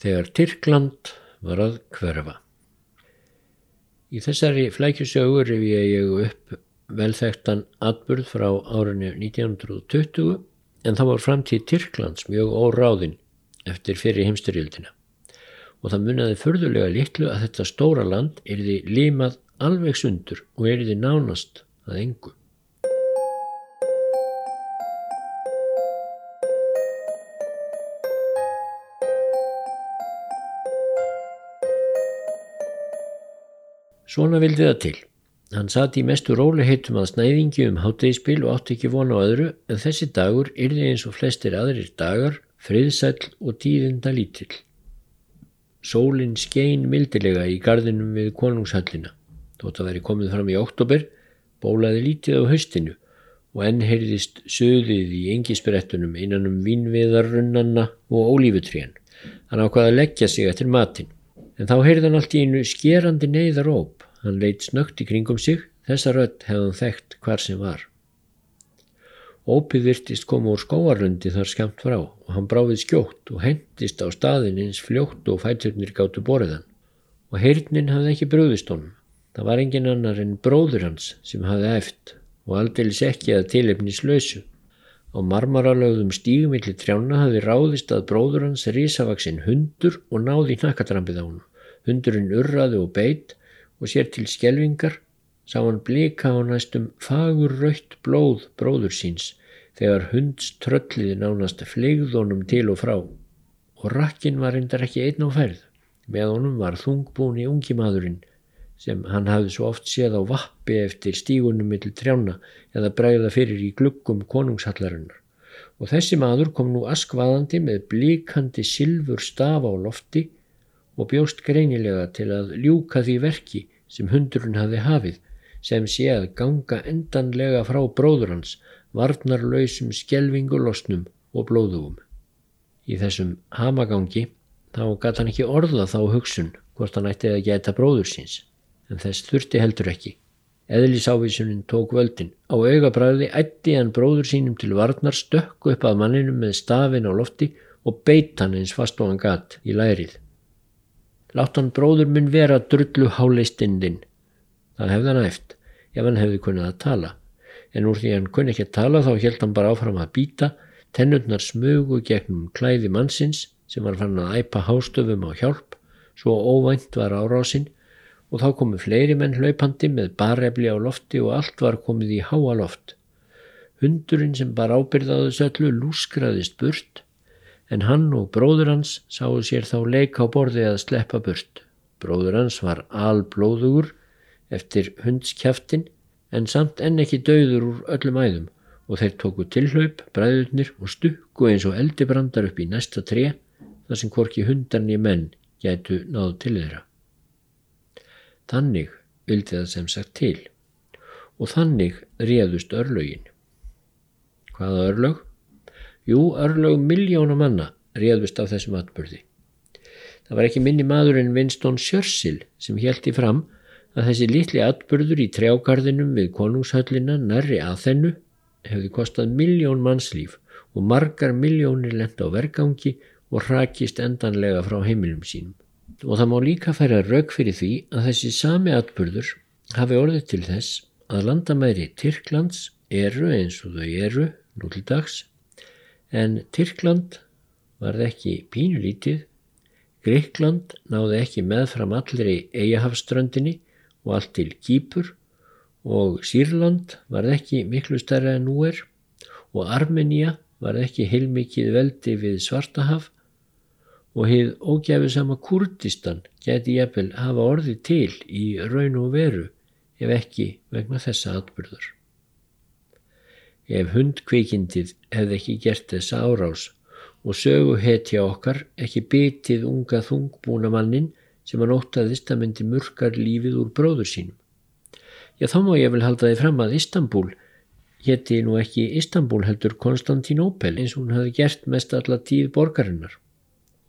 þegar Tyrkland var að hverfa. Í þessari flækjusögur ef ég upp velþektan atburð frá árinu 1920 en það var framtíð Tyrklands mjög óráðinn eftir fyrir heimstyrjöldina og það munnaði förðulega litlu að þetta stóra land erði limað alveg sundur og erði nánast að engu. Svona vildi það til. Hann satt í mestu róliheitum að snæðingi um háttegispil og átti ekki vona á öðru en þessi dagur yrði eins og flestir aðrir dagar, friðsæll og tíðinda lítill. Sólinn skein mildilega í gardinum við konungshallina. Þótt að veri komið fram í oktober, bólaði lítið á haustinu og enn heyrðist söðið í engisbrettunum innan um vínviðarrunnanna og ólífutrían. Hann ákvaði að leggja sig eftir matin. En þá heyrði hann allt í einu skerandi neyðaróp. Hann leitt snögt í kringum sig, þessa rött hefði hann þekkt hvar sem var. Ópið virtist koma úr skóarlundi þar skemmt frá og hann bráfið skjótt og hendist á staðin eins fljótt og fæturnir gáttu borðan. Og heyrnin hafði ekki bröðist honum. Það var engin annar en bróður hans sem hafði eft og aldeilis ekki að tilefni slösu. Á marmaralögðum stígumilli trjána hafði ráðist að bróður hans risavaksinn hundur og náði nakkadrampið á hann. Hundurinn urraði og beitt og sér til skjelvingar sá hann blika á næstum fagur raukt blóð bróður síns þegar hunds trölliði nánast flegðunum til og frá og rakkin var reyndar ekki einn á færð. Með honum var þungbúni ungi maðurinn sem hann hafði svo oft séð á vappi eftir stígunum millir trjána eða bregða fyrir í gluggum konungshallarinnar. Og þessi maður kom nú askvaðandi með blíkandi silfur staf á lofti og bjóst greinilega til að ljúka því verki sem hundurinn hafi hafið sem sé að ganga endanlega frá bróður hans varnarlausum skelvingulosnum og blóðugum. Í þessum hamagangi þá gatt hann ekki orða þá hugsun hvort hann ætti að geta bróður síns en þess þurfti heldur ekki. Eðlisávísunin tók völdin. Á augabræði ætti hann bróður sínum til varnar stökku upp að manninu með stafin á lofti og beit hann eins fast og hann gatt í lærið. Látt hann bróður minn vera drullu háleistindinn. Það hefði hann eft, ef hann hefði kunnið að tala. En úr því hann kunni ekki að tala þá held hann bara áfram að býta, tennurnar smugu gegnum klæði mannsins sem var fann að æpa hástöfum á hjálp, svo óvænt var árásinn og þá komu fleiri menn hlaupandi með barefli á lofti og allt var komið í háa loft. Hundurinn sem bar ábyrðaðu söllu lúskraðist burt en hann og bróður hans sáu sér þá leika á borði að sleppa burt. Bróður hans var alblóðugur eftir hundskjaftin en samt enn ekki dauður úr öllum æðum og þeir tóku tilhlaup, bræðurnir og stukku eins og eldibrandar upp í næsta tre þar sem hvorki hundarni menn gætu náðu til þeirra. Þannig vildi það sem sagt til og þannig réðust örlögin. Hvaða örlög? Jú, örlög miljóna manna réðust af þessum atbyrði. Það var ekki minni maður en Winston Churchill sem heldi fram að þessi litli atbyrður í trjágarðinum við konungshöllina nærri að þennu hefði kostað miljón mannslíf og margar miljónir lenda á vergangi og hrakist endanlega frá heimilum sínum. Og það má líka færa rauk fyrir því að þessi sami atbyrður hafi orðið til þess að landamæri Tyrklands eru eins og þau eru nútildags en Tyrkland varð ekki pínulítið, Greikland náði ekki meðfram allri eigahafströndinni og allt til Kýpur. Og Sýrland varð ekki miklu stærra en nú er. Og Armenia varð ekki heilmikið veldi við Svartahaf. Og hefð ógæfisama Kurdistan geti jafnvel hafa orði til í raun og veru ef ekki vegna þessa atbyrður ef hundkvikindið hefði ekki gert þessa árás. Og sögu hetja okkar ekki bitið unga þungbúna mannin sem hann óttaðist að myndi murkar lífið úr bróður sínum. Já þá má ég vel halda því fram að Istanbul hétti nú ekki Istanbul heldur Konstantinopel eins og hún hafi gert mest alla tíð borgarinnar.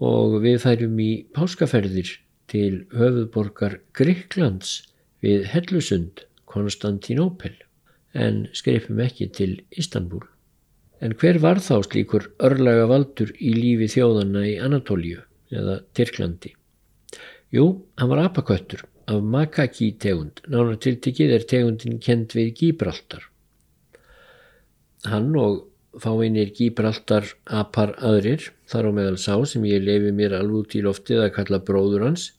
Og við færum í páskaferðir til höfuðborgar Gríklands við Hellusund Konstantinopel en skreipum ekki til Istanbul. En hver var þá slíkur örlaga valdur í lífi þjóðanna í Anatólíu? eða Tyrklandi. Jú, hann var apaköttur af makaki tegund, nánar tiltikið er tegundin kend við Gíbraltar. Hann og fáinir Gíbraltar apar aðrir, þar á meðal sá sem ég lefi mér alveg út í loftið að kalla bróður hans,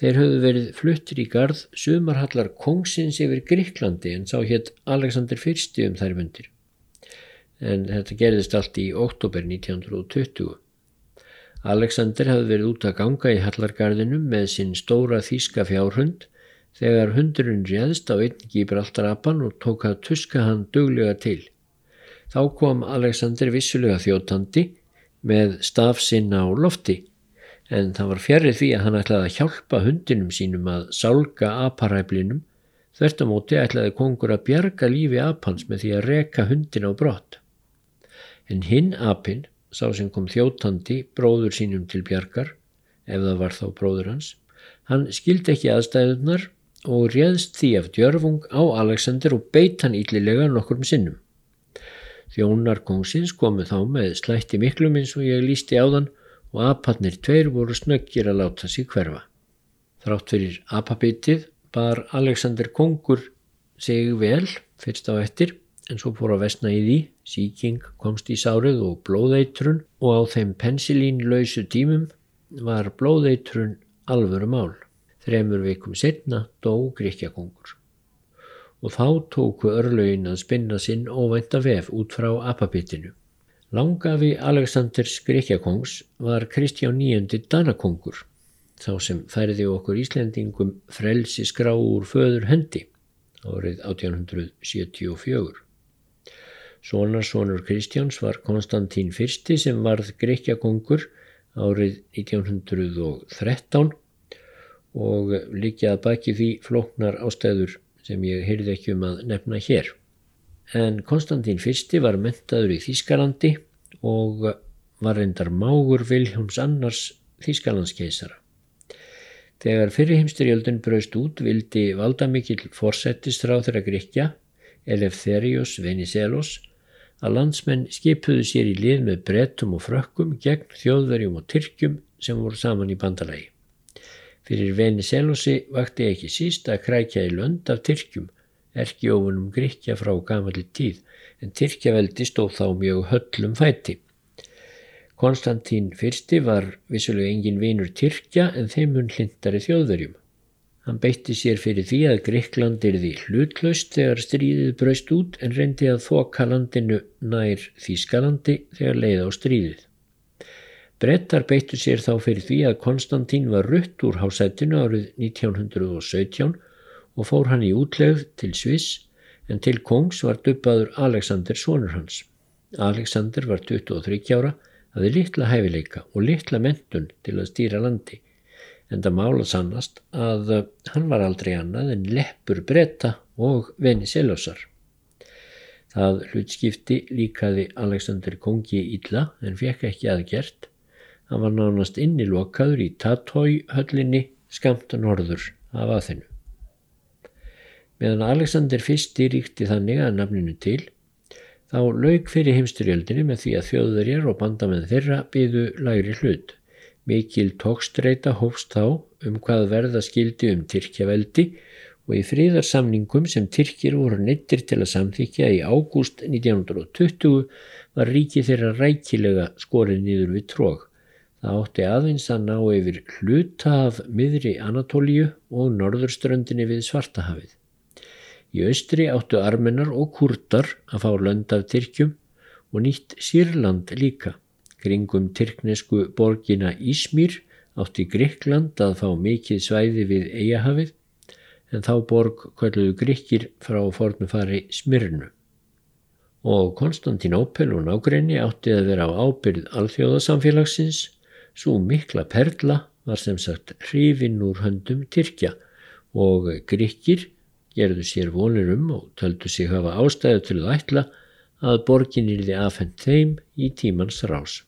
þeir höfðu verið fluttir í gard sumarhallar kongsins yfir Gríklandi en sá hétt Alexander I um þær myndir. En þetta gerðist allt í oktober 1920. Alexander hafði verið út að ganga í Hallargarðinum með sinn stóra þýska fjárhund þegar hundurinn réðst á einn Gibraltarapan og tók að tuska hann duglega til. Þá kom Alexander vissulega þjóttandi með stafsinn á lofti en það var fjarrið því að hann ætlaði að hjálpa hundinum sínum að sálga aparæflinum þvert á móti ætlaði kongur að bjarga lífi apans með því að reka hundin á brott. En hinn apinn sá sem kom þjóttandi bróður sínum til bjargar, ef það var þá bróður hans, hann skildi ekki aðstæðunar og réðst því af djörfung á Alexander og beit hann yllilega nokkur um sinnum. Þjónar kongsins komu þá með slætti miklum eins og ég lísti á þann og apatnir tveir voru snöggir að láta sig hverfa. Þrátt fyrir apabitið bar Alexander kongur sig vel fyrst á ettir en svo fór að vesna í því, síking komst í sárið og blóðeitrun og á þeim pensilínlausu tímum var blóðeitrun alvöru mál. Þremur vikum setna dó Gríkjakongur. Og þá tóku örlögin að spinna sinn óvænta vef út frá apapitinu. Langafi Aleksandrs Gríkjakongs var Kristján níundi Danakongur, þá sem færði okkur Íslendingum frelsi skrá úr föður hendi árið 1874. Sónarsónur Kristjáns var Konstantín I sem varð Grekjakongur árið 1913 og líkjað baki því flóknar ástæður sem ég heyrði ekki um að nefna hér. En Konstantín I var mentaður í Þískalandi og var reyndar mágur Viljóms annars Þískalandskeisara. Þegar fyrirheimsturjöldun braust út vildi valdamikill forsettistráð þeirra Grekja, Eleftherios Venizelos, að landsmenn skipuðu sér í lið með brettum og frökkum gegn þjóðverjum og tyrkjum sem voru saman í bandalagi. Fyrir Venizelosi vakti ekki síst að krækja í lönd af tyrkjum, erkjófunum gríkja frá gamalli tíð, en tyrkjaveldi stóð þá mjög höllum fæti. Konstantín I var vissulega engin vinur tyrkja en þeim mun hlindari þjóðverjum. Hann beitti sér fyrir því að Greikland er því hlutlaust þegar stríðið braust út en reyndi að þoka landinu nær Þískalandi þegar leið á stríðið. Brettar beittu sér þá fyrir því að Konstantín var rutt úr hásættinu árið 1917 og fór hann í útlegð til Sviss en til kongs var dubbaður Alexander sonur hans. Alexander var 23 ára, hafði litla hæfileika og litla mentun til að stýra landi en það mála sannast að hann var aldrei annað en leppur bretta og Venizelosar. Það hlutskipti líkaði Alexander kongi illa en fekk ekki aðgert. Hann var nánast innilokaður í Tatói höllinni skamta norður af aðinu. Meðan Alexander fyrsti ríkti þannig að nafninu til, þá laug fyrir heimsturjöldinni með því að þjóðverjar og bandamenn þeirra byðu læri hlut. Mikil tókstreita hófst þá um hvað verða skildi um Tyrkjaveldi og í fríðarsamningum sem Tyrkir voru neittir til að samþykja í ágúst 1920 var ríki þeirra rækilega skorið nýður við tróg. Það átti aðeins að ná yfir hluta af miðri Anatólíu og norðurströndinni við Svartahafið. Í austri áttu armennar og kurtar að fá lönd af Tyrkjum og nýtt Sýrland líka. Kringum tyrknesku borgina Ísmýr átti Gríkland að fá mikið svæði við Eyjahafið en þá borg kvölduðu Gríkir frá formufari Smyrnu. Og Konstantinópel og nágrenni átti að vera á ábyrð alþjóðasamfélagsins, svo mikla perla var sem sagt hrifin úr höndum Tyrkja og Gríkir gerðu sér vonir um og töldu sig hafa ástæðu til að ætla að borgin yrði afhengt þeim í tímans rás.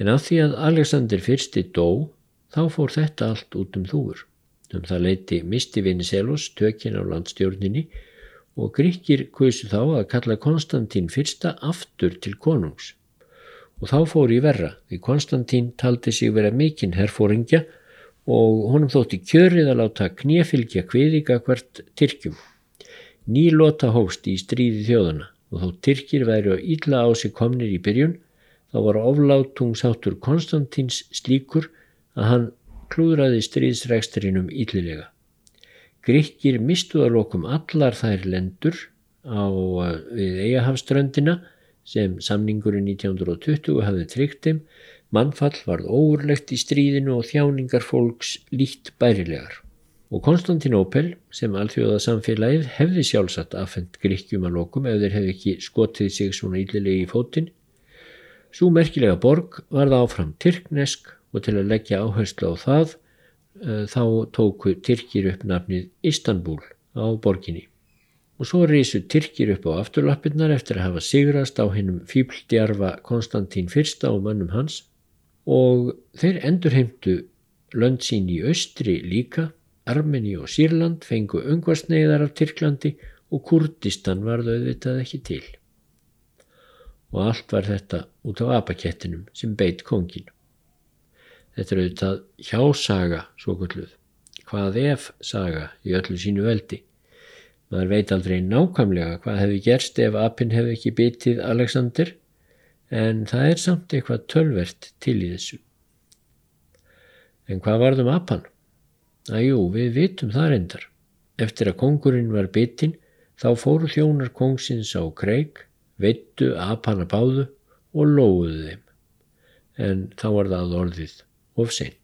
En að því að Alexander fyrsti dó, þá fór þetta allt út um þúur. Um það leiti misti Venizelos tökinn á landstjórninni og gríkir kvösu þá að kalla Konstantín fyrsta aftur til konungs. Og þá fór í verra því Konstantín taldi sig vera mikinn herfóringja og honum þótti kjörið að láta knjefylgja kviðika hvert Tyrkjum. Nýlota hóst í stríði þjóðana og þó Tyrkir væri á sig komnir í byrjun þá var oflátungsháttur Konstantíns slíkur að hann klúðraði stríðsregsturinnum ítlilega. Gríkir mistuðalokum allar þær lendur á við eigahafströndina sem samningurinn 1920 hafði tryggt þeim, mannfall varð óurlegt í stríðinu og þjáningar fólks líkt bærilegar. Og Konstantinopel, sem alþjóða samfélagið, hefði sjálfsagt aðfendt gríkjum að lokum ef þeir hefði ekki skotið sig svona íllilegi í fótinn. Svo merkilega borg var það áfram Tyrknesk og til að leggja áherslu á það uh, þá tóku Tyrkir upp nafnið Istanbul á borginni og svo risu Tyrkir upp á afturlappirnar eftir að hafa sigrast á hennum fíbldjarfa Konstantín I og mannum hans og þeir endurheimtu lönd sín í austri líka, Armeni og Sýrland fengu ungvarsneiðar af Tyrklandi og Kurdistan var þau auðvitað ekki til. Og allt var þetta út á apakettinum sem beitt kongin. Þetta er auðvitað hjásaga, svo kulluð, hvað ef saga í öllu sínu veldi. Maður veit aldrei nákvæmlega hvað hefði gerst ef apinn hefði ekki bitið Alexander en það er samt eitthvað tölvert til í þessu. En hvað varðum apan? Æjú, við vitum það reyndar. Eftir að kongurinn var bitin þá fóru þjónar kongsins á kreik, veittu apana báðu og lóðuðu þeim. En þá var það orðið of seint.